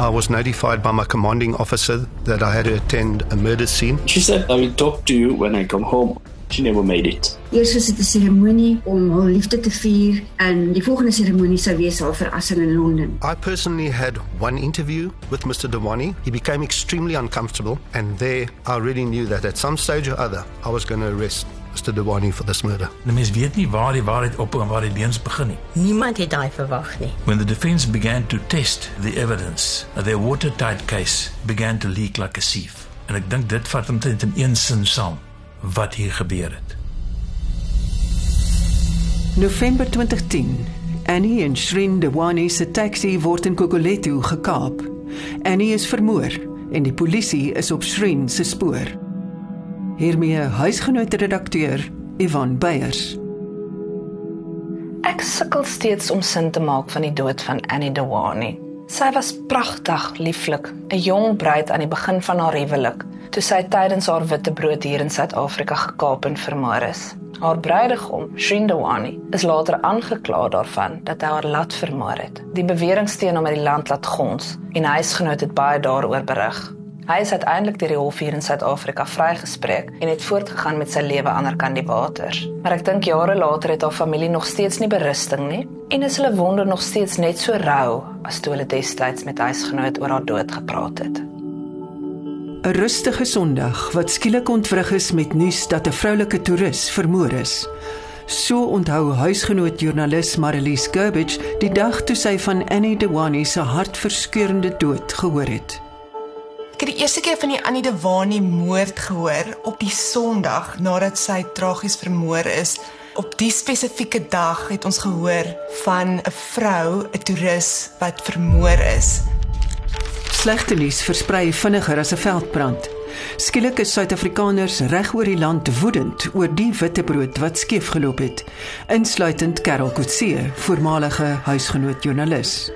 I was notified by my commanding officer that I had to attend a murder scene. She said, I will talk to you when I come home. She never made it. Eers was dit 'n seremonie om haar liefde te vier en die volgende seremonie sou wees haar verrassing in Londen. I personally had one interview with Mr. Dewani. He became extremely uncomfortable, and there I really knew that at some stage or other I was going to arrest Mr. Dewani for this murder. Die mens weet nie waar die waarheid op en waar die leuns begin nie. Niemand het daai verwag nie. When the defense began to test the evidence, their watertight case began to leak like a sieve. En ek dink dit vat omtrent in een sin saam wat hier gebeur het. November 2010. Annie en Shrin Dewani se taxi word in Kokoletto gekaap. Annie is vermoor en die polisie is op Shrin se spoor. Hiermee huisgenoot redakteur Ivan Beyers. Ek sukkel steeds om sin te maak van die dood van Annie Dewani. Sy was pragtig, lieflik, 'n jong bruid aan die begin van haar huwelik, toe sy tydens haar witbrood hier in Suid-Afrika gekaap en vermoor is. Haar bruidegom, Shindawani, is later aangekla daarvan dat hy haar laat vermoor het. Die bewering steen hom uit die land laat gons en hy huisgenoot het baie daaroor berig. Hy is uiteindelik deur die hof hier in Suid-Afrika vrygespreek en het voortgegaan met sy lewe ander kant die waters. Maar ek dink jare later het haar familie nog steeds nie berusting nie en is hulle wonder nog steeds net so rou as toe hulle destyds met huisgenoot oor haar dood gepraat het. 'n Rustige Sondag wat skielik ontwrig is met nuus dat 'n vroulike toerist vermoor is. So onthou huisgenoot joernalis Marlies Gerbich die dag toe sy van Annie Dewani se hartverskeurende dood gehoor het. Ek het die eerste keer van die Annie Dewani moord gehoor op die Sondag nadat sy tragies vermoor is. Op die spesifieke dag het ons gehoor van 'n vrou, 'n toerist wat vermoor is. Slegte nuus versprei vinniger as 'n veldbrand. Skielik is Suid-Afrikaners reg oor die land woedend oor die witbrood wat skeef geloop het, insluitend Karel Kutse, voormalige huisgenoot joernalis.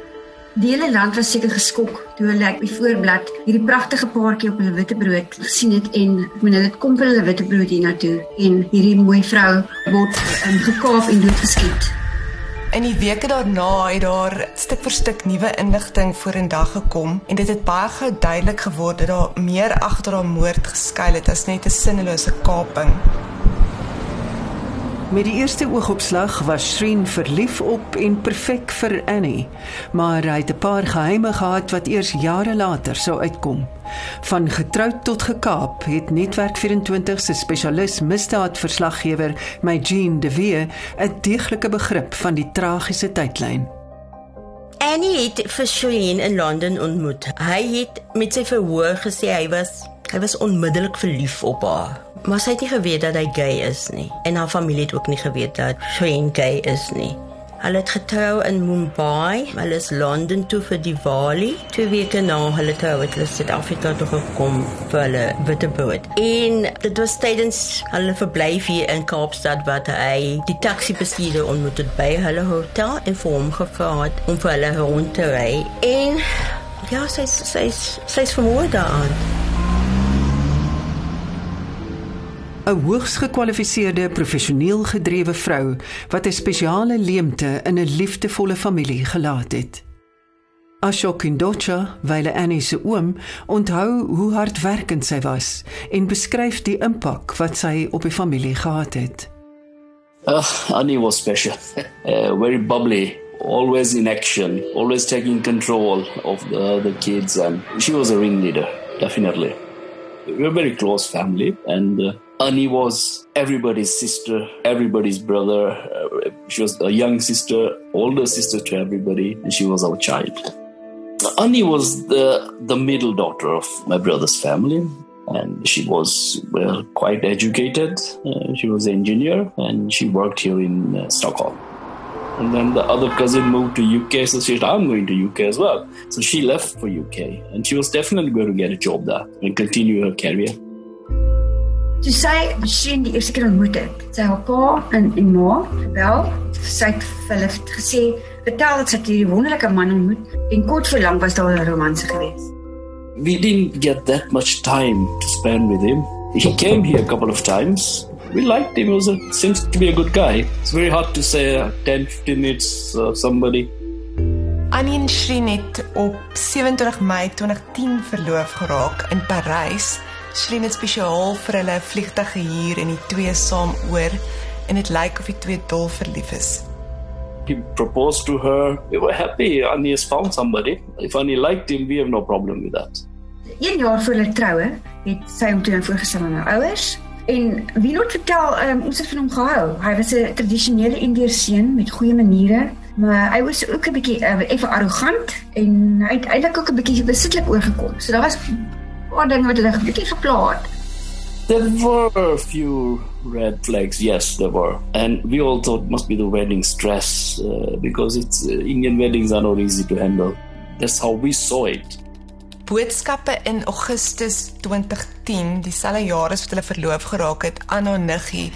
Die hele land was seker geskok toe hulle op die voorblad hierdie pragtige paartjie op hulle witbrood gesien het en ek meen hulle kom vir hulle witbrood hiernatoe en hierdie mooi vrou word um, gekaap en doodgeskiet. In die weke daarna het daar stuk vir stuk nuwe inligting vorendag gekom en dit het baie gou duidelik geword dat daar meer agter haar moord geskuil het as net 'n sinnelose kaping. Met die eerste oogopslag was Shreen verlief op en perfek vir Annie, maar hy het 'n paar geheime gehad wat eers jare later sou uitkom. Van getroud tot gekaap het Netwerk 24 se spesialis misdaadverslaggewer, my Jean de Wee, 'n deeglike begrip van die tragiese tydlyn. Annie het vir Shireen in Londen ontmoet. Hy het met sy verhoor gesê hy was hy was onmiddellik verlief op haar. Maar sy het nie geweet dat hy gay is nie en haar familie het ook nie geweet dat Shireen gay is nie. Hulle het getrou in Mumbai, hulle is Londen toe vir Diwali. Twee weke na hulle trou het hulle Suid-Afrika toe gekom vir hulle witbrood. En dit was tydens hulle verblyf hier in Kaapstad wat hy die taxi-bestuurder ontmoet het by hulle hotel en vir hom gevra het om vir hulle rond te ry. En ja, sy's sy's sy's vermoor daaraan. 'n hoogs gekwalifiseerde, professioneel gedrewe vrou wat 'n spesiale leemte in 'n liefdevolle familie gelaat het. Ashok Indocha, wyle Annie se oom, onthou hoe hardwerkend sy was en beskryf die impak wat sy op die familie gehad het. Uh, Annie was special, uh, very bubbly, always in action, always taking control of the, the kids, and she was a ringleader, definitely. We're very close family, and uh, Annie was everybody's sister, everybody's brother. Uh, she was a young sister, older sister to everybody, and she was our child. Annie was the the middle daughter of my brother's family, and she was well quite educated. Uh, she was an engineer, and she worked here in uh, Stockholm. And then the other cousin moved to UK, so she said, "I'm going to UK as well." So she left for UK, and she was definitely going to get a job there and continue her career. Toe sy Sheen die eerste keer ontmoet het, sy haar pa en en ma gebel, sy het vir hulle gesê, "Vertel dat sy hierdie wonderlike man ontmoet en kort voor lank was daar 'n romanse gewees." We didn't get that much time to spend with him. He came here a couple of times. We liked him. He was a, seems to be a good guy. It's very hard to say uh, 10, 15 minutes uh, somebody. Annie en Shreen het op 27 Mei 2010 verloof geraak in Parys. Shreen het spesiaal vir hulle 'n vliegtuig gehuur en die twee saam oor en dit lyk of die twee dol verlief is. He proposed to her. We were happy. Annie has found somebody. If Annie liked him, we have no problem with that. Een jaar voor hulle troue het sy hom toe voorgestel aan haar ouers en wie het vertel um, ons het van hom gehou. Hy was 'n tradisionele Indiër seun met goeie maniere, maar hy was ook 'n bietjie uh, effe arrogant en hy het eintlik ook 'n bietjie besitlik oorgekom. So daar was 'n paar dinge wat hulle 'n bietjie geplaag het. There were a few red flags, yes, there were. And we all thought it must be the wedding stress uh, because it's uh, Indian weddings are not easy to handle. That's how we saw it. Boodskappe in Augustus 2010, dieselfde jaar as wat hulle verloof geraak het, aan haar niggie.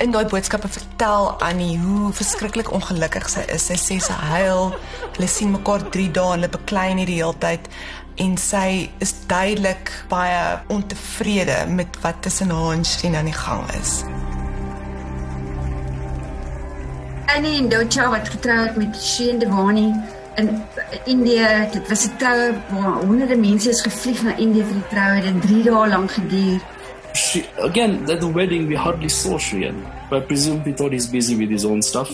In daai boodskappe vertel Annie hoe verskriklik ongelukkig sy is. Sy sê sy huil, hulle sien mekaar 3 dae en hulle beklei nie die hele tyd en sy is duidelik baie ontevrede met wat tussen haar en Shreen aan die gang is. Annie en Docha wat getroud met Sheen Devani in Indië. Dit was 'n troue waar honderde mense is gevlieg na Indië vir die troue. Dit het 3 dae lank geduur. She, again, at the wedding, we hardly saw Shreen. But I presume he thought he's busy with his own stuff.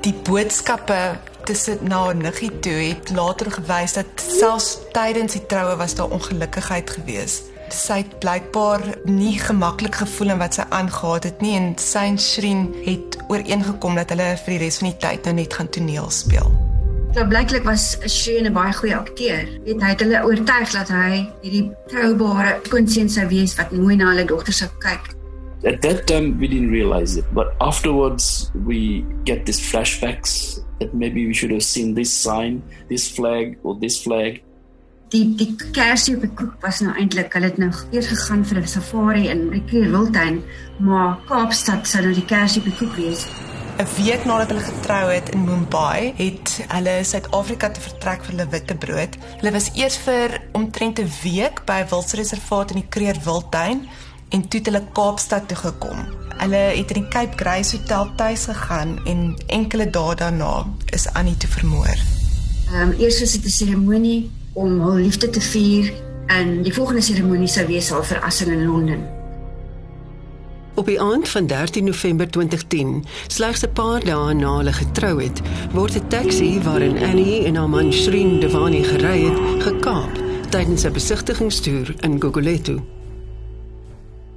Die boodskappe tussen na Niggie toe het later gewys dat selfs tydens die troue was daar ongelukkigheid gewees. Sy het blykbaar nie gemaklik gevoel in wat sy aangegaan het nie en sy en Shreen het ooreengekom dat hulle vir die res van die tyd nou net gaan toneel speel. So blyklik was Shane 'n baie goeie akteur. Weet hy het hulle oortuig dat hy hierdie troubare skoonseun sou wees wat mooi na hulle dogter sou kyk. At that time, we didn't realize it, but afterwards, we get these flashbacks that maybe we should have seen this sign, this flag, or this flag. Die die kersie op die koek was nou eintlik hulle het nou eers gegaan vir 'n safari in die Kreerwiltuin, maar Kaapstad sou nou die kersie op die koek wees. 'n Week nadat hulle getrou het in Mumbai, het hulle Suid-Afrika te vertrek vir hulle witbrood. Hulle was eers vir omtrent 'n week by 'n wildsreservaat in die Kreerwiltuin en toe het hulle Kaapstad toe gekom. Hulle het in die Cape Grace Hotel tuis gegaan en enkele dae daarna is Annie te vermoor. Ehm um, eers was dit 'n seremonie om hul liefde te vier en die volgende seremonie sou wees haar verassing in Londen. Op die aand van 13 November 2010, slegs 'n paar dae na hulle getrou het, word 'n taxi waarin Annie en haar man Shreen Devani gery het, gekaap tydens 'n besigtigingstoer in Gugulethu.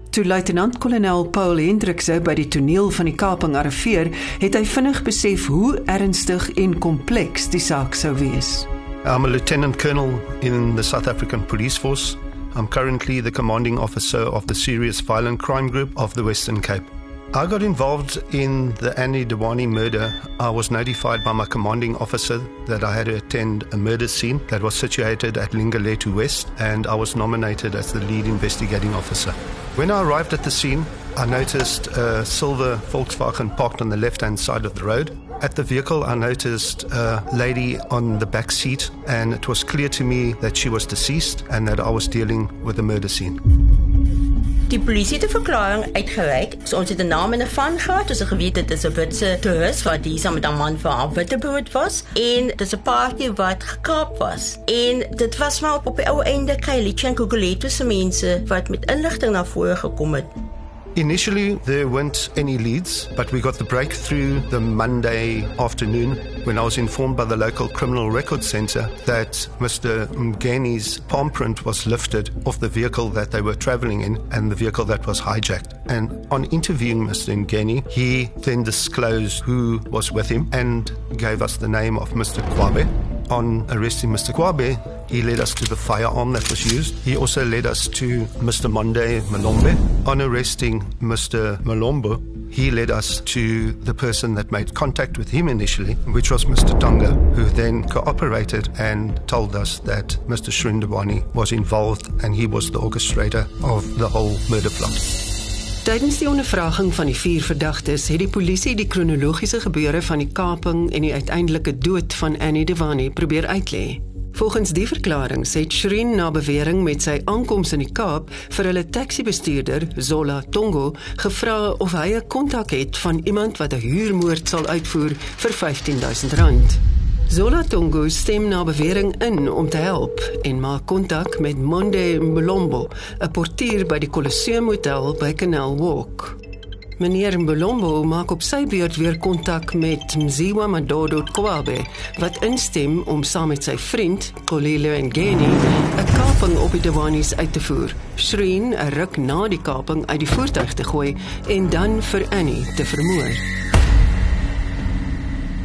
Toe luitenant-kolonel Paul Hendrikse by die toneel van die kaping arriveer, het hy vinnig besef hoe ernstig en kompleks die saak sou wees. I'm a lieutenant colonel in the South African Police Force. I'm currently the commanding officer of the Serious Violent Crime Group of the Western Cape. I got involved in the Annie Dewani murder. I was notified by my commanding officer that I had to attend a murder scene that was situated at Lingaletu West, and I was nominated as the lead investigating officer. When I arrived at the scene, I noticed a silver Volkswagen parked on the left hand side of the road. At the vehicle, I noticed a lady on the back seat, and it was clear to me that she was deceased and that I was dealing with a murder scene. Die polisie het 'n verklaring uitgereik. So ons het 'n naam en 'n van gehad. Ons het geweet dit is 'n witse toerist wat die saam met 'n man vir 'n witte brood was en dit is 'n paartjie wat gekaap was. En dit was maar op die ou einde Kylie en Guguletu se mense wat met inligting na vore gekom het. Initially, there weren't any leads, but we got the breakthrough the Monday afternoon when I was informed by the local criminal record center that Mr. Mgeni's palm print was lifted off the vehicle that they were traveling in and the vehicle that was hijacked. And on interviewing Mr. Mgeni, he then disclosed who was with him and gave us the name of Mr. Kwabe. On arresting Mr. Kwabe, he led us to the firearm that was used. He also led us to Mr. Monde Malombe. On arresting Mr. Malombo, he led us to the person that made contact with him initially, which was Mr. Tonga, who then cooperated and told us that Mr. Shrindawani was involved and he was the orchestrator of the whole murder plot. Tydens die ondervraging van die vier verdagtes het die polisie die kronologiese gebeure van die kaping en die uiteindelike dood van Annie Devani probeer uitlê. Volgens die verklaring sê Shrin na bewering met sy aankoms in die Kaap vir hulle taxi-bestuurder Zola Tongo gevra of hy 'n kontak het van iemand wat 'n huurmoord sal uitvoer vir R15000. Zola Tongo stem na bewering in om te help en maak kontak met Monde Mbolombo, 'n portier by die Colosseum Hotel by Canal Walk. Meneer Mbolombo maak op sy beurt weer kontak met Mziwa Madodo Kwabe wat instem om saam met sy vriend Kolile Ngeni 'n kaping op die Dewani's uit te voer. Shreen 'n ruk na die kaping uit die voertuig te gooi en dan vir Annie te vermoor.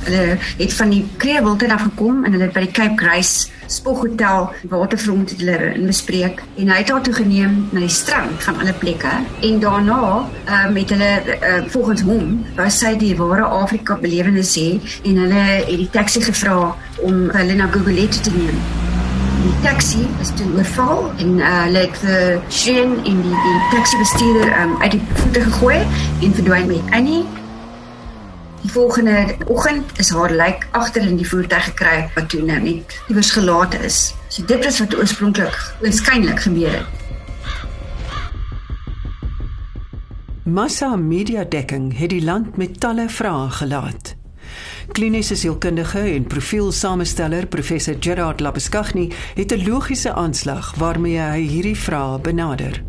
Hulle het van die Kreewilte af gekom en hulle het by die Cape Grace Spoghotel waterfront het hulle in bespreek en hy het haar toe geneem na die strand van alle plekke en daarna uh, met hulle uh, volgens hom wou sy die ware Afrika belewenis hê en hulle het die taxi gevra om hulle na Gugulethu te neem. Die taxi is toe oorval en uh, hulle het vir Shane en die, die taxi bestuurder um, uit die voete gegooi en verdwyn met Annie Die volgende oggend is haar lijk agter in die voertuig gekry wat toe nou net iewers gelate is. So dit is wat oorspronklik waarskynlik gebeur het. Massa media dekking het die land met talle vrae gelaat. Kliniese sielkundige en profielsamensteller professor Gerard Labeskagni het 'n logiese aanslag waarmee hy hierdie vrae benader.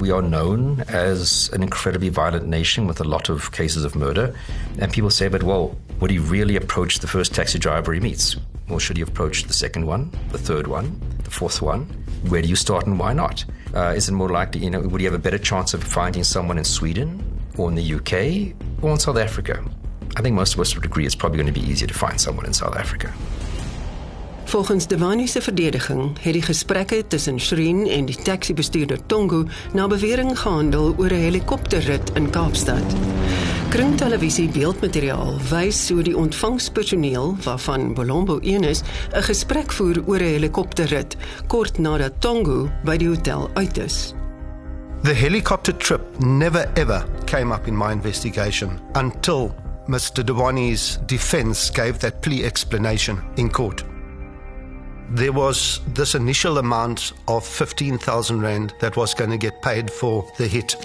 We are known as an incredibly violent nation with a lot of cases of murder. And people say, but well, would he really approach the first taxi driver he meets? Or should he approach the second one, the third one, the fourth one? Where do you start and why not? Uh, is it more likely, you know, would he have a better chance of finding someone in Sweden or in the UK or in South Africa? I think most of us would agree it's probably going to be easier to find someone in South Africa. Volgens Dewani se verdediging het die gesprekke tussen Shreen en die taxi-bestuurder Tongo na bewering gehandel oor 'n helikopterrit in Kaapstad. Kringtelevisie beeldmateriaal wys hoe die ontvangspersoneel, waarvan Bolombo een is, 'n gesprek voer oor 'n helikopterrit kort nadat Tongo by die hotel uit is. The helicopter trip never ever came up in my investigation until Mr. Dewani's defense gave that plea explanation in court. There was this initial amount of 15,000 Rand that was going to get paid for the hit.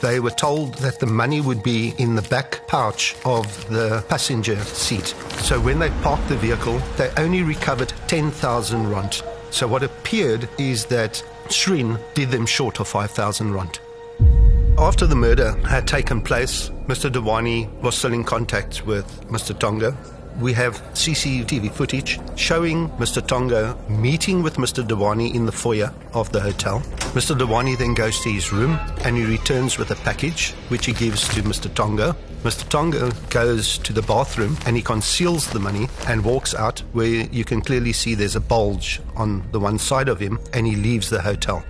They were told that the money would be in the back pouch of the passenger seat. So when they parked the vehicle, they only recovered 10,000 Rand. So what appeared is that Shreen did them short of 5,000 Rand. After the murder had taken place, Mr. Dewani was still in contact with Mr. Tonga, we have CCTV footage showing Mr. Tonga meeting with Mr. Dewani in the foyer of the hotel. Mr. Dewani then goes to his room and he returns with a package which he gives to Mr. Tonga. Mr. Tonga goes to the bathroom and he conceals the money and walks out where you can clearly see there's a bulge on the one side of him and he leaves the hotel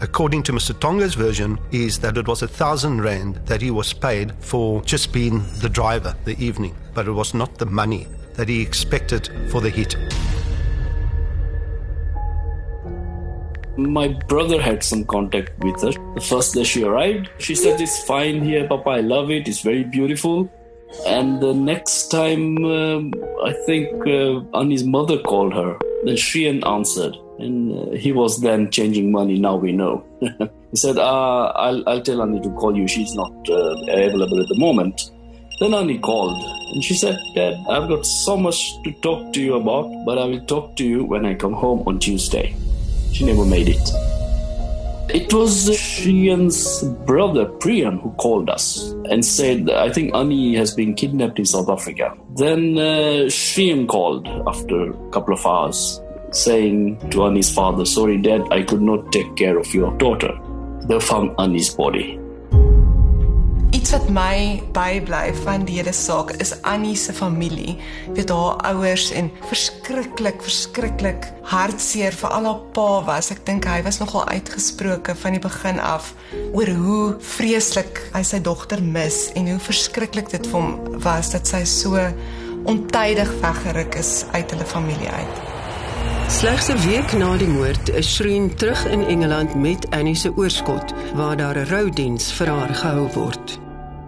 according to Mr. Tonga's version, is that it was a thousand rand that he was paid for just being the driver the evening, but it was not the money that he expected for the hit. My brother had some contact with her. The first day she arrived, she said, It's fine here, Papa, I love it, it's very beautiful. And the next time, um, I think uh, mother called her. Then Shrian answered and uh, he was then changing money. Now we know. he said, uh, I'll, I'll tell Annie to call you. She's not uh, available at the moment. Then Annie called and she said, Dad, I've got so much to talk to you about, but I will talk to you when I come home on Tuesday. She never made it. It was Shian's brother Priyan who called us and said, I think Ani has been kidnapped in South Africa. Then uh, Shian called after a couple of hours saying to Annie's father, Sorry, Dad, I could not take care of your daughter. They found Annie's body. Iets wat my bybly van die hele saak is Annie se familie, weet haar ouers en verskriklik verskriklik hartseer vir al haar pa was. Ek dink hy was nogal uitgesproke van die begin af oor hoe vreeslik hy sy dogter mis en hoe verskriklik dit vir hom was dat sy so ontydig weggeruk is uit hulle familie uit. Slegs 'n week na die moord is Shreen terug in Engeland met Annie se oorskot waar daar 'n roudiens vir haar gehou word.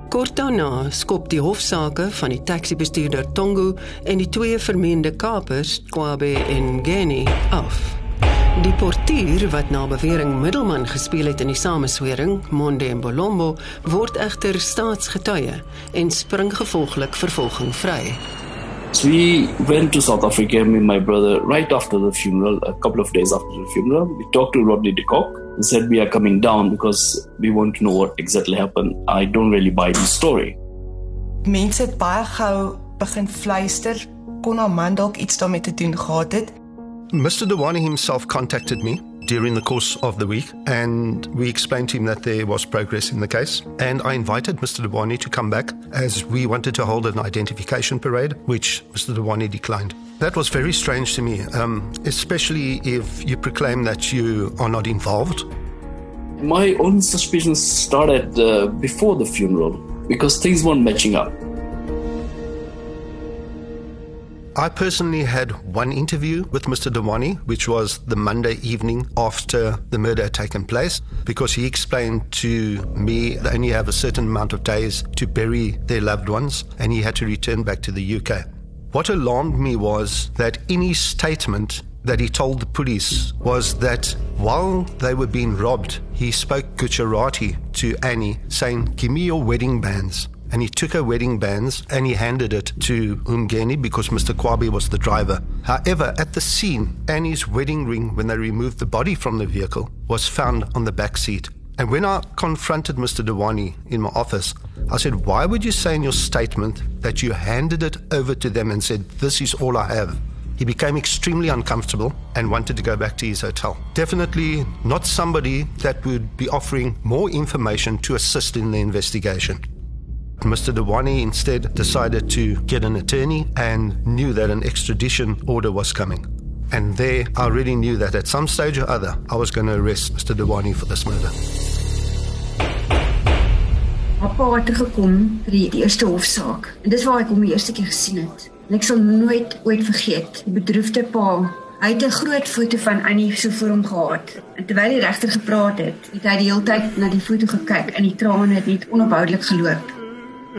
Kort daarna skop die hofsaake van die taxi-bestuurder Tongo en die twee vermeende kapers, Kwabe en Geni, af. Die portier wat na bewering middelman gespeel het in die sameswering, Monde en Bolombo, word egter staatsgetuie en spring gevolglik vervolging vry. So we went to South Africa, me and my brother, right after the funeral, a couple of days after the funeral. We talked to Rodney de Kock and said we are coming down because we want to know what exactly happened. I don't really buy the story. Mense het baie gou begin fluister kon haar man dalk iets daarmee te doen gehad het. Mr. Dewani himself contacted me during the course of the week and we explained to him that there was progress in the case. And I invited Mr. Dewani to come back as we wanted to hold an identification parade, which Mr. Dewani declined. That was very strange to me, um, especially if you proclaim that you are not involved. My own suspicions started uh, before the funeral because things weren't matching up. I personally had one interview with Mr. Dewani, which was the Monday evening after the murder had taken place, because he explained to me they only have a certain amount of days to bury their loved ones, and he had to return back to the UK. What alarmed me was that his statement that he told the police was that while they were being robbed, he spoke Gujarati to Annie, saying, Give me your wedding bands and he took her wedding bands and he handed it to Umgeni because Mr. Kwabi was the driver. However, at the scene, Annie's wedding ring, when they removed the body from the vehicle, was found on the back seat. And when I confronted Mr. Dewani in my office, I said, Why would you say in your statement that you handed it over to them and said, This is all I have? He became extremely uncomfortable and wanted to go back to his hotel. Definitely not somebody that would be offering more information to assist in the investigation. Mr. Dewani instead decided to get an attorney and knew that an extradition order was coming. And there, I already knew that at some stage or other, I was going to arrest Mr. Dewani for this murder. Papa het gekom vir die, die eerste hofsaak. En dis waar ek hom die eerste keer gesien het. En ek sal nooit ooit vergeet die bedroefde pa. Hy het 'n groot foto van Annie so voor hom gehad. En terwyl die regter gepraat het, het hy die hele tyd na die foto gekyk en die trane het net onophoudelik geloop.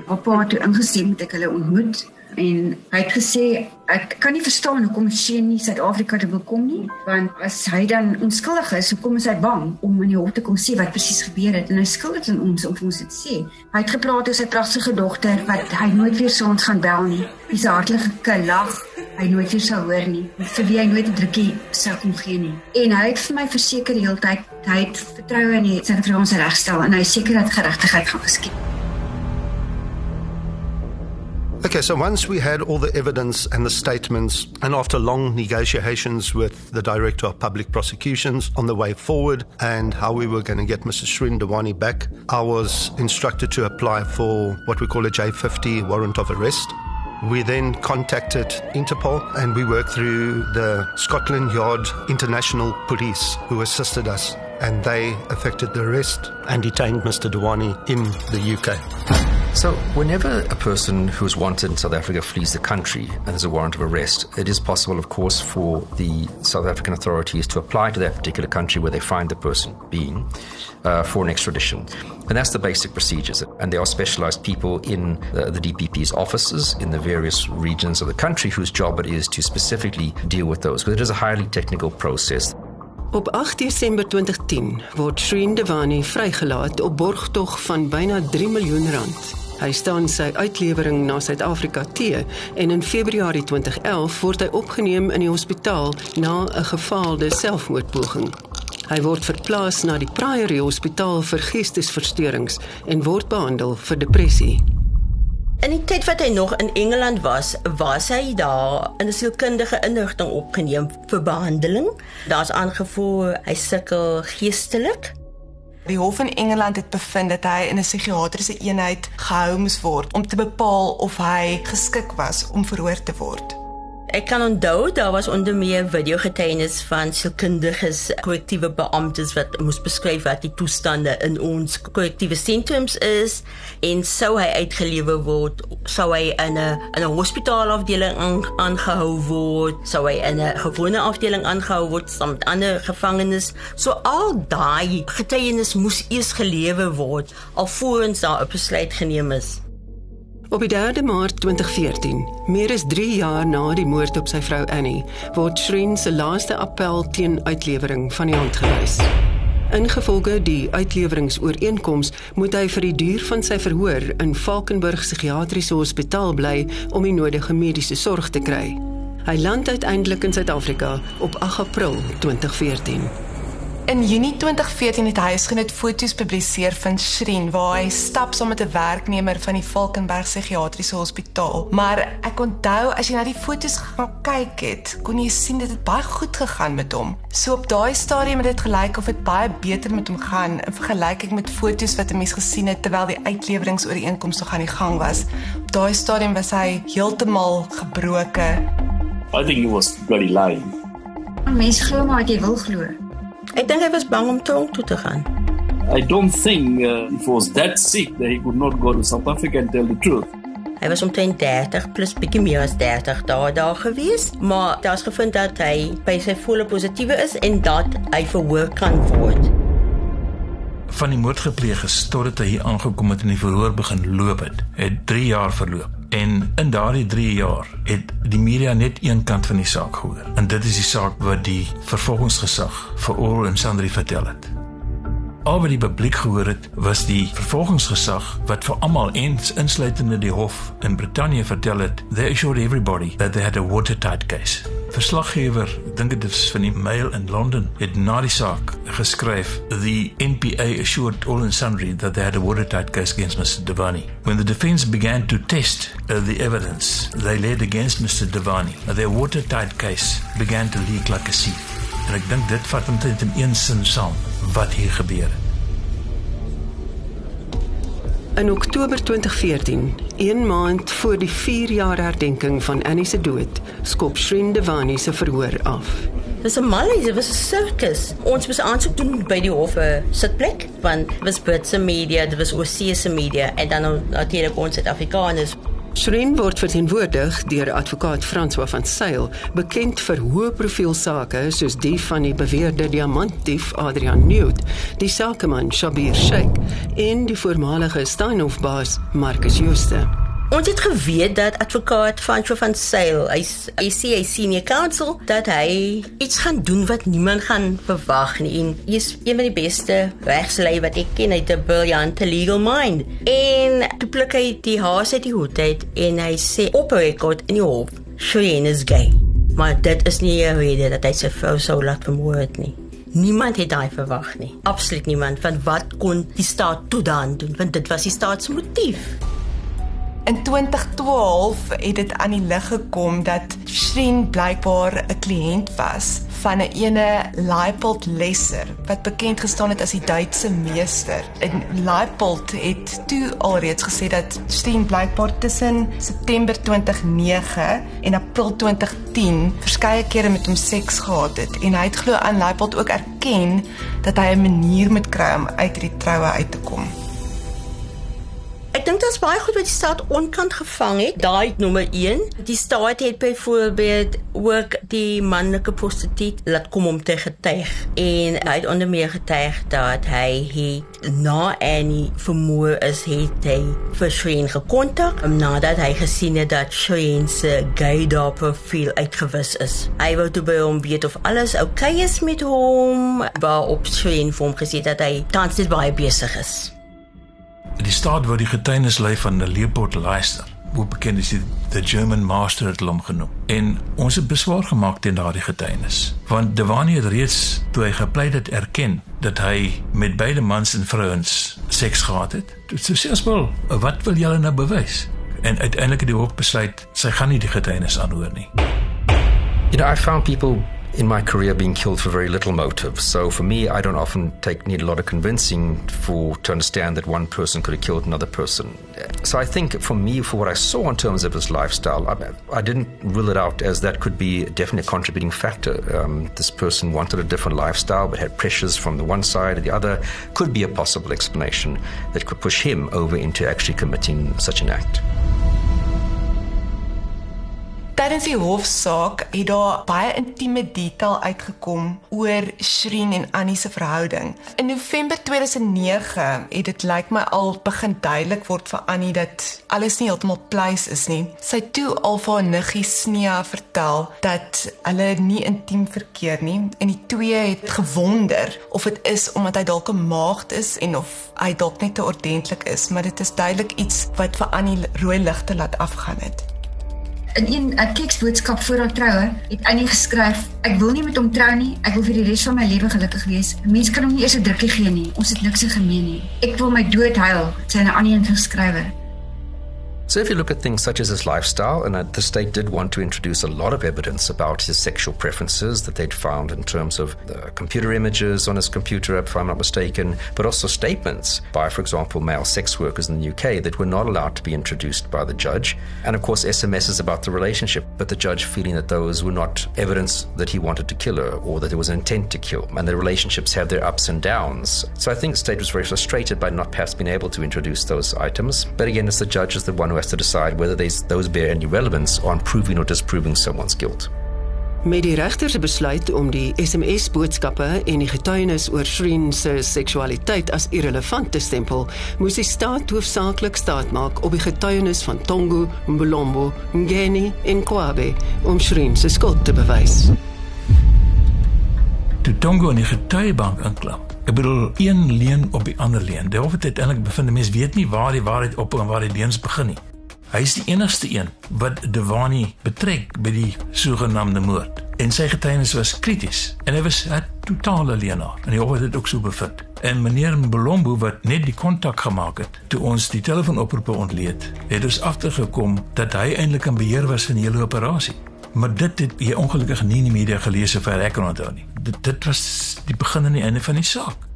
Papa het toe ingestem dat ek hulle ontmoet en hy het gesê ek kan nie verstaan hoekom sy nie Suid-Afrika toe wil kom nie want as hy dan onskuldig is hoekom is hy bang om in die hof te kom sê wat presies gebeur het? En hy skuld dit aan ons om ons dit sê. Hy het gepraat oor sy pragtige dogter wat hy nooit weer sou ons gaan bel nie. Dis hartlike lag hy nooit weer sou hoor nie. Vir wie hy nooit 'n drukkie sou kon gee nie. En hy het vir my verseker die hele tyd hy het vertroue in die Suid-Afrikaanse regstel en hy seker dat geregtigheid gaan geskied Okay, so once we had all the evidence and the statements, and after long negotiations with the Director of Public Prosecutions on the way forward and how we were going to get Mr. Shrin Dewani back, I was instructed to apply for what we call a J50 warrant of arrest. We then contacted Interpol and we worked through the Scotland Yard International Police who assisted us and they effected the arrest and detained Mr. Dewani in the UK. So, whenever a person who is wanted in South Africa flees the country and there's a warrant of arrest, it is possible, of course, for the South African authorities to apply to that particular country where they find the person being uh, for an extradition. And that's the basic procedures. And there are specialized people in the, the DPP's offices in the various regions of the country whose job it is to specifically deal with those, because it is a highly technical process. Op 8 Desember 2010 word Shreen Devani vrygelaat op borgtog van byna 3 miljoen rand. Hy staan sy uitlewering na Suid-Afrika te en in Februarie 2011 word hy opgeneem in die hospitaal na 'n gefaalde selfmoordpoging. Hy word verplaas na die Priory Hospitaal vir Geestesversteurings en word behandel vir depressie. In die tyd wat hy nog in Engeland was, was hy daar in 'n sielkundige inrigting opgeneem vir behandeling. Daar's aangevoer hy sukkel geestelik. Die hof in Engeland het bevind dat hy in 'n psigiatriese eenheid gehou moes word om te bepaal of hy geskik was om verhoor te word. Ek kan onthou daar was onder meer videogetuienis van sielkundiges, korrektiewe beamptes wat moes beskryf wat die toestande in ons korrektiewe sentrums is en sou hy uitgelewe word, sou hy in 'n in 'n hospitaalafdeling aangehou word, sou hy in 'n gewone afdeling aangehou word saam met ander gevangenes. So al daai getuienis moes eers gelewe word alvorens daar 'n besluit geneem is. Op die 3de Maart 2014, meer as 3 jaar na die moord op sy vrou Annie, word Shreen se laaste appel teen uitlewering van die hand gewys. Ingevolge die uitleweringsooreenkoms moet hy vir die duur van sy verhoor in Valkenburg Psigiatriese Hospitaal bly om die nodige mediese sorg te kry. Hy land uiteindelik in Suid-Afrika op 8 April 2014. In Junie 2014 het hy huisgenoot foto's publiseer van Shreen waar hy stap saam met 'n werknemer van die Valkenberg Psigiatriese Hospitaal. Maar ek onthou as jy na die foto's gaan kyk het, kon jy sien dit het baie goed gegaan met hom. So op daai stadium het dit gelyk of dit baie beter met hom gaan in vergelyking met foto's wat 'n mens gesien het terwyl die uitleweringsooreenkoms nog aan die gang was. Op daai stadium was hy heeltemal gebroke. I think he was bloody lying. Mense glo maar wat jy wil glo. Ek dink hy was bang om tronk toe te gaan. I don't think uh, he was that sick that he could not go to South Africa and tell the truth. Hy was omtrent 30 plus bietjie meer as 30 dae daar gewees, maar daar's gevind dat hy by sy volle positiewe is en dat hy verhoor kan word. Van die moord gepleeg is totdat hy hier aangekom het en die verhoor begin loop het, het 3 jaar verloop. En in daardie 3 jaar het die media net een kant van die saak gehoor. En dit is die saak wat die vervolgingsgesag vir Oral en Sandri vertel het. Al wat die publiek gehoor het, was die vervolgingsgesag wat vir almal eens insluitende die hof in Brittanje vertel het, they assured everybody that they had a watertight case. Verslaggewer, dink dit is van die Mail in Londen, het na die saak geskryf, the NPA assured all and sundry that they had a watertight case against Mr. Devani. When the defense began to test uh, the evidence they laid against Mr. Devani, uh, their watertight case began to leak like a sieve. En ek dink dit vat omtrent in een sin saam wat hier gebeur het. In Oktober 2014, een maand voor die 4 jaar herdenking van Annie se dood, skop Shreen Devani se verhoor af. Dis 'n mallie, dit was 'n sirkus. Ons moes aansoek doen by die hof 'n sitplek, want dit was Britse media, dit was Oseese media en dan natuurlik ons Suid-Afrikaners. Shreen word verteenwoordig deur advokaat François van Sail, bekend vir hoë profiel sake soos die van die beweerde diamantdief Adrian Newt, die sakeman Shabir Sheikh en die voormalige Steinhof-baas Marcus Jooste. Ons het geweet dat advokaat François van Sail, hy sê hy senior counsel dat hy iets gaan doen wat niemand gaan verwag nie. En hy is een van die beste regslei wat ek ken, hy het 'n briljante legal mind. En toe pluk hy die haas uit die hoed uit en hy sê op record in die hof, Shane is gay. Maar dit is nie 'n rede dat hy sy vrou sou laat vermoord nie. Niemand het daai verwag nie. Absoluut niemand. Van wat kon die staat toe dan doen? Want dit was die staat se motief. In 2012 het dit aan die lig gekom dat Shreen blykbaar 'n kliënt was van 'n ene Leipold Lesser wat bekend gestaan het as die Duitse meester. En Leipold het toe alreeds gesê dat Shreen blykbaar tussen September 2009 en April 2010 verskeie kere met hom seks gehad het en hy het glo aan Leipold ook erken dat hy 'n manier moet kry om uit hierdie troue uit te kom. Ek dink is baie goed wat die staat onkant gevang het. Daai nommer 1. Die staat het byvoorbeeld ook die manlike prostituut laat kom om te getuig en hy het onder meer getuig dat hy het na Annie vermoor is het hy vir Shreen gekontak nadat hy gesien het dat Shreen se gaydar profiel uitgewis is. Hy wou toe by hom weet of alles oukei okay is met hom, waarop Shreen vir hom gesê het dat hy tans net baie besig is. Die staat wou die getuienis lê van Leopold Leister, hoe bekend is die the German master het hom genoem. En ons het beswaar gemaak teen daardie getuienis, want Devani het reeds toe hy gepleit het erken dat hy met beide mans en vrouens seks gehad het. Dit sê siesbel, wat wil julle nou bewys? En uiteindelik het die hof besluit sy gaan nie die getuienis aanhoor nie. You know, I found people in my career being killed for very little motive. So for me, I don't often take need a lot of convincing for to understand that one person could have killed another person. So I think for me, for what I saw in terms of his lifestyle, I, I didn't rule it out as that could be definitely a contributing factor. Um, this person wanted a different lifestyle, but had pressures from the one side or the other. Could be a possible explanation that could push him over into actually committing such an act. Tydens die hofsaak het daar baie intieme detail uitgekom oor Shreen en Annie se verhouding. In November 2009 het dit lyk my al begin duidelik word vir Annie dat alles nie heeltemal pleis is nie. Sy toe al vir haar niggie Snea vertel dat hulle nie intiem verkeer nie en die twee het gewonder of dit is omdat hy dalk 'n maagd is en of hy dalk net te ordentlik is, maar dit is duidelik iets wat vir Annie rooi ligte laat afgaan het in een 'n keksboodskap voor haar troue het Annie geskryf: "Ek wil nie met hom trou nie. Ek wil vir die res van my lewe gelukkig wees. 'n Mens kan hom nie eers 'n drukkie gee nie. Ons het niks gemeen nie. Ek wil my dood huil." Sy het aan Annie geskrywe. So, if you look at things such as his lifestyle, and uh, the state did want to introduce a lot of evidence about his sexual preferences that they'd found in terms of computer images on his computer, if I'm not mistaken, but also statements by, for example, male sex workers in the UK that were not allowed to be introduced by the judge, and of course, SMSs about the relationship, but the judge feeling that those were not evidence that he wanted to kill her or that there was an intent to kill, and the relationships have their ups and downs. So, I think the state was very frustrated by not perhaps being able to introduce those items, but again, it's the judge is the one who has to decide whether those bear any relevance on proving or disproving someone's guilt. Met die regter se besluit om die SMS-boodskappe en die getuienis oor Shreen se seksualiteit as irrelevant te stempel, moes die staat hoofsaaklik staat maak op die getuienis van Tongo, Mbolombo, Ngeni en Kwabe om Shreen se skuld te bewys. Toe Tongo in die getuiebank aanklam, Ek bedoel een leen op die ander. Dit hoef dit uiteindelik bevind mense weet nie waar die waarheid op en waar die leuns begin nie. Hy is die enigste een wat Devani betrek by die sogenaamde moord. En sy getuienis was krities en hy was 'n totale leienaar. En hy het dit ook so bevind. En meneer Mbolombo wat net die kontak gemaak het toe ons die telefoonoproepe ontleed, het ons agtergekom dat hy eintlik in beheer was van die hele operasie. Maar dit het jy ongelukkig nie in die media gelees of ek kan onthou nie. Dit dit was die begin en die einde van die saak.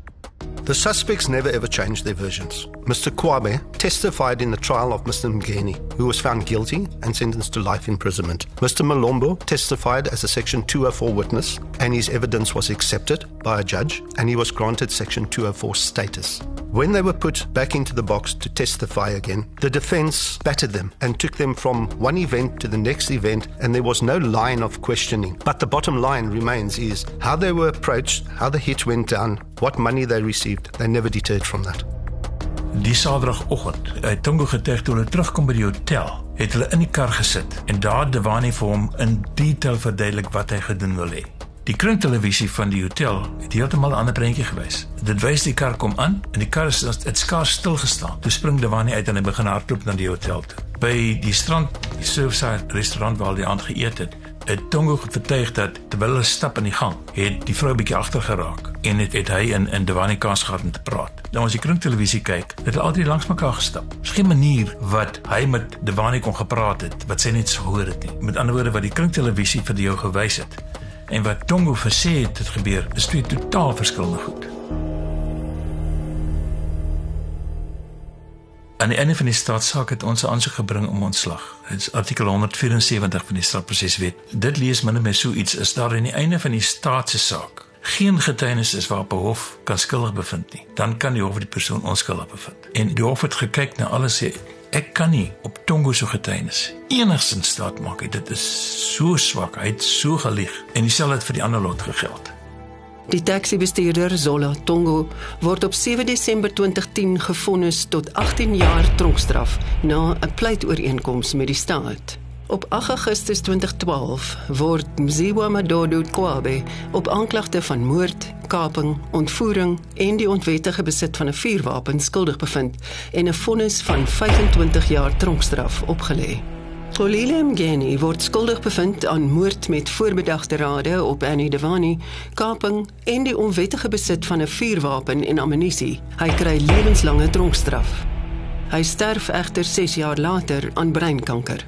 The suspects never ever changed their versions. Mr. Kwabe testified in the trial of Mr. Mgeni, who was found guilty and sentenced to life imprisonment. Mr. Malombo testified as a Section 204 witness, and his evidence was accepted by a judge, and he was granted Section 204 status. When they were put back into the box to testify again, the defense battered them and took them from one event to the next event, and there was no line of questioning. But the bottom line remains is how they were approached, how the hit went down, what money they received. They never deterred from that. Die Saterdagoggend, hy het Tongo getuig toe hulle terugkom by die hotel, het hulle in die kar gesit en daar Dewani vir hom in detail verduidelik wat hy gedoen wil hê. Die krinktelevisie van die hotel het heeltemal 'n ander prentjie gewys. Dit wys die kar kom aan en die kar is dit skaars stil gestaan. Toe spring Dewani uit en hy begin hardloop na die hotel toe. By die strand, die Surfside restaurant waar hy aand geëet het, het Tongo getuig dat terwyl hulle stap in die gang, het die vrou bietjie agter geraak en het, het hy in in Dewani kans gehad om te praat. Nou as jy krinktelevisie kyk, het hulle altyd langs mekaar gestap. Daar's geen manier wat hy met Dewani kon gepraat het wat sy net so hoor het nie. Met ander woorde wat die krinktelevisie vir jou gewys het en wat Tongo gesê het dit gebeur is twee totaal verskillende goed. Aan die einde van die staatssaak het ons 'n aansoek gebring om ontslag. Dit is artikel 174 van die strafproseswet. Dit lees min of meer so iets is daar aan die einde van die staatssaak geen getuienis is waarop hof kan skuldig bevind nie. Dan kan die hof die persoon onskuldig bevind. En die hof het gekyk na alles sê ek kan nie op Tongo se getuienis enigsins staat maak. Dit is so swak. Hy het so gelieg en dieselfde vir die ander lot gegeld. Die taxi-bestuurder Zola Tongo word op 7 Desember 2010 gefonnis tot 18 jaar tronkstraf na 'n pleitooreenkoms met die staat. Op 8 Augustus 2012 word Mziwa Madodo Kwabe op aanklagte van moord, kaping, ontvoering en die onwettige besit van 'n vuurwapen skuldig bevind en 'n vonnis van 25 jaar tronkstraf opgelê. Olile Mgeni word skuldig bevind aan moord met voorbedagte rade op Annie Devani, kaping en die onwettige besit van 'n vuurwapen en ammunisie. Hy kry lewenslange tronkstraf. Hy sterf egter 6 jaar later aan breinkanker.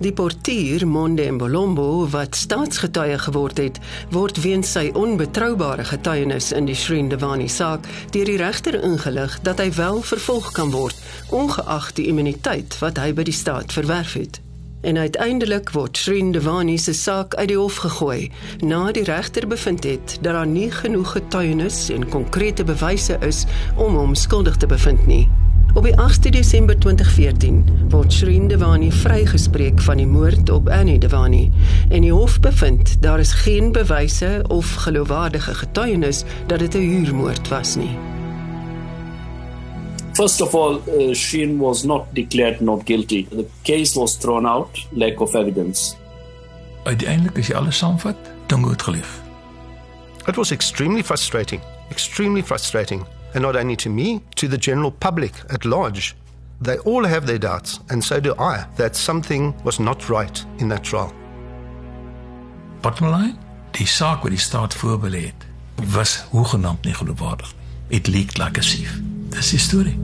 Die portier Monde Mbolombo wat staatsgetuie geword het, word weens sy onbetroubare getuienis in die Shrine Devani saak deur die regter ingelig dat hy wel vervolg kan word ongeag die immuniteit wat hy by die staat verwerf het. En uiteindelik word Shrine Devani se saak uit die hof gegooi na die regter bevind het dat daar nie genoeg getuienis en konkrete bewyse is om hom skuldig te bevind nie. Op die 8de Desember 2014 word Shreen Dewani vrygespreek van die moord op Annie Dewani en die hof bevind daar is geen bewyse of geloofwaardige getuienis dat dit 'n huurmoord was nie. First of all, uh, Sheen was not declared not guilty. The case was thrown out, lack of evidence. Uiteindelik as jy alles saamvat, dan goed gelief. It was extremely frustrating, extremely frustrating. And not only to me, to the general public at large. They all have their doubts, and so do I, that something was not right in that trial. Bottom line, die saak wat die staat voorbelê het, was hoegenaamd nie geloofwaardig. It leaked like a sieve. Dis die storie.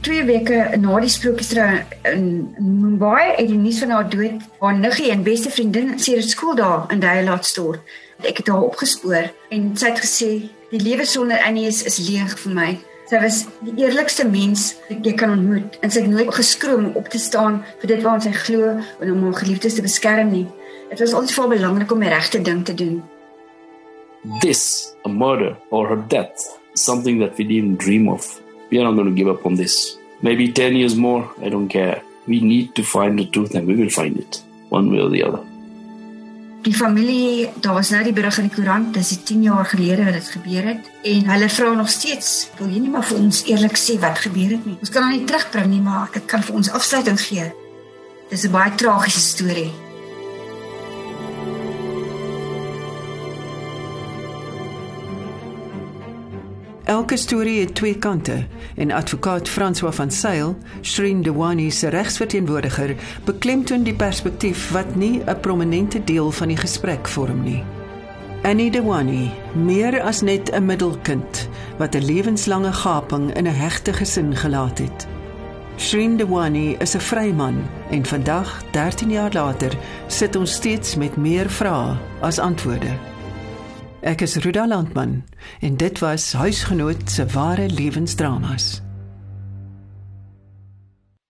Twee weke na die sprokiesrou in Mumbai het die nuus van haar dood haar niggie en beste vriendin sedert skool daar in die laat stoor. Ek het haar opgespoor en sy het gesê die lewe sonder Annie is, is leeg vir my. Sy was die eerlikste mens wat jy kan ontmoet en sy het nooit geskroom op te staan vir dit waaraan sy glo en om haar geliefdes te beskerm nie. Dit was altyd vir belangrik om die regte ding te doen. This, a murder or her death, something that we didn't dream of. We are not going to give up on this. Maybe 10 years more, I don't care. We need to find the truth and we will find it, one way or the other. Die familie, daar was nou die berig in die koerant, dis 10 jaar gelede dat dit gebeur het en hulle vra nog steeds, wil jy nie maar vir ons eerlik sê wat gebeur het nie? Ons kan hom nie terugbring nie, maar ek kan vir ons afsluiting gee. Dis 'n baie tragiese storie. Elke storie het twee kante en advokaat François van Sail, Shreen Dewani se regsverteenwoordiger, beklemtoon die perspektief wat nie 'n prominente deel van die gesprek vorm nie. Annie Dewani, meer as net 'n middelkind wat 'n lewenslange gaping in 'n hegte gesin gelaat het. Shreen Dewani is 'n vryman en vandag, 13 jaar later, sit ons steeds met meer vrae as antwoorde. Ek is Ruda Landman en dit was huisgenoot se ware lewensdramas.